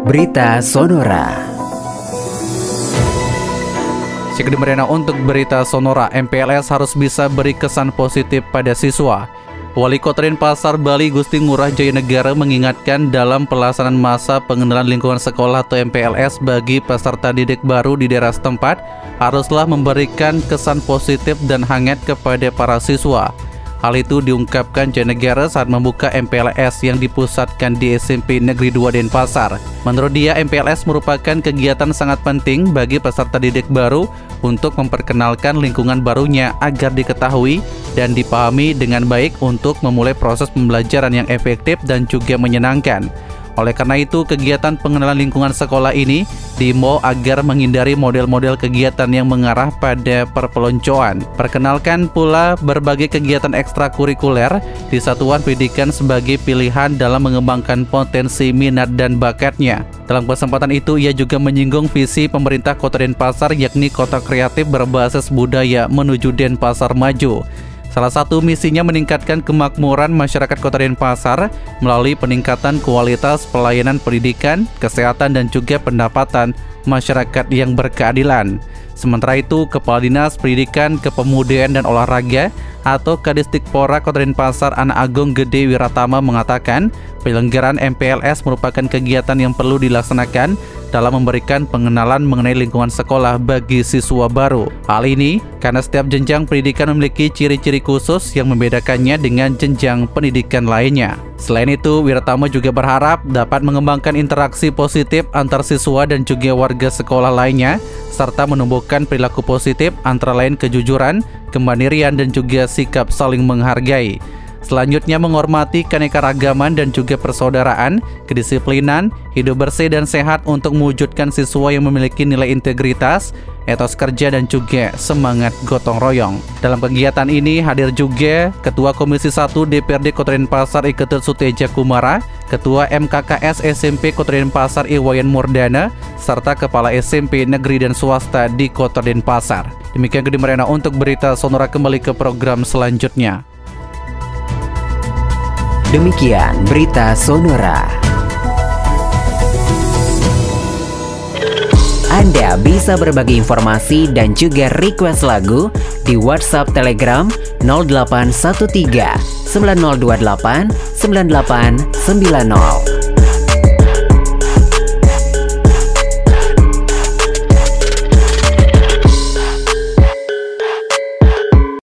Berita Sonora. Cek Merena untuk berita Sonora, MPLS harus bisa beri kesan positif pada siswa. Wali Kota Denpasar Bali Gusti Ngurah Jaya Negara mengingatkan dalam pelaksanaan masa pengenalan lingkungan sekolah atau MPLS bagi peserta didik baru di daerah setempat haruslah memberikan kesan positif dan hangat kepada para siswa. Hal itu diungkapkan Janegara saat membuka MPLS yang dipusatkan di SMP Negeri 2 Denpasar. Menurut dia, MPLS merupakan kegiatan sangat penting bagi peserta didik baru untuk memperkenalkan lingkungan barunya agar diketahui dan dipahami dengan baik untuk memulai proses pembelajaran yang efektif dan juga menyenangkan. Oleh karena itu, kegiatan pengenalan lingkungan sekolah ini diimbau agar menghindari model-model kegiatan yang mengarah pada perpeloncoan. Perkenalkan pula berbagai kegiatan ekstrakurikuler di satuan pendidikan sebagai pilihan dalam mengembangkan potensi minat dan bakatnya. Dalam kesempatan itu, ia juga menyinggung visi pemerintah Kota Denpasar yakni kota kreatif berbasis budaya menuju Denpasar maju. Salah satu misinya meningkatkan kemakmuran masyarakat Kota Denpasar melalui peningkatan kualitas pelayanan pendidikan, kesehatan, dan juga pendapatan masyarakat yang berkeadilan. Sementara itu, Kepala Dinas Pendidikan, Kepemudaan, dan Olahraga atau Kadistikpora Kota Denpasar Anak Agung Gede Wiratama mengatakan penyelenggaraan MPLS merupakan kegiatan yang perlu dilaksanakan dalam memberikan pengenalan mengenai lingkungan sekolah bagi siswa baru. Hal ini karena setiap jenjang pendidikan memiliki ciri-ciri khusus yang membedakannya dengan jenjang pendidikan lainnya. Selain itu, Wiratama juga berharap dapat mengembangkan interaksi positif antar siswa dan juga warga sekolah lainnya, serta menumbuhkan perilaku positif antara lain kejujuran, kemandirian, dan juga sikap saling menghargai. Selanjutnya menghormati keanekaragaman dan juga persaudaraan, kedisiplinan, hidup bersih dan sehat untuk mewujudkan siswa yang memiliki nilai integritas, etos kerja dan juga semangat gotong royong. Dalam kegiatan ini hadir juga Ketua Komisi 1 DPRD Kota Denpasar Iketut Suteja Kumara, Ketua MKKS SMP Kota Denpasar Iwayan Murdana, serta Kepala SMP Negeri dan Swasta di Kota Denpasar. Demikian Gede Merena untuk berita Sonora kembali ke program selanjutnya. Demikian berita Sonora. Anda bisa berbagi informasi dan juga request lagu di WhatsApp Telegram 0813 9028 9890.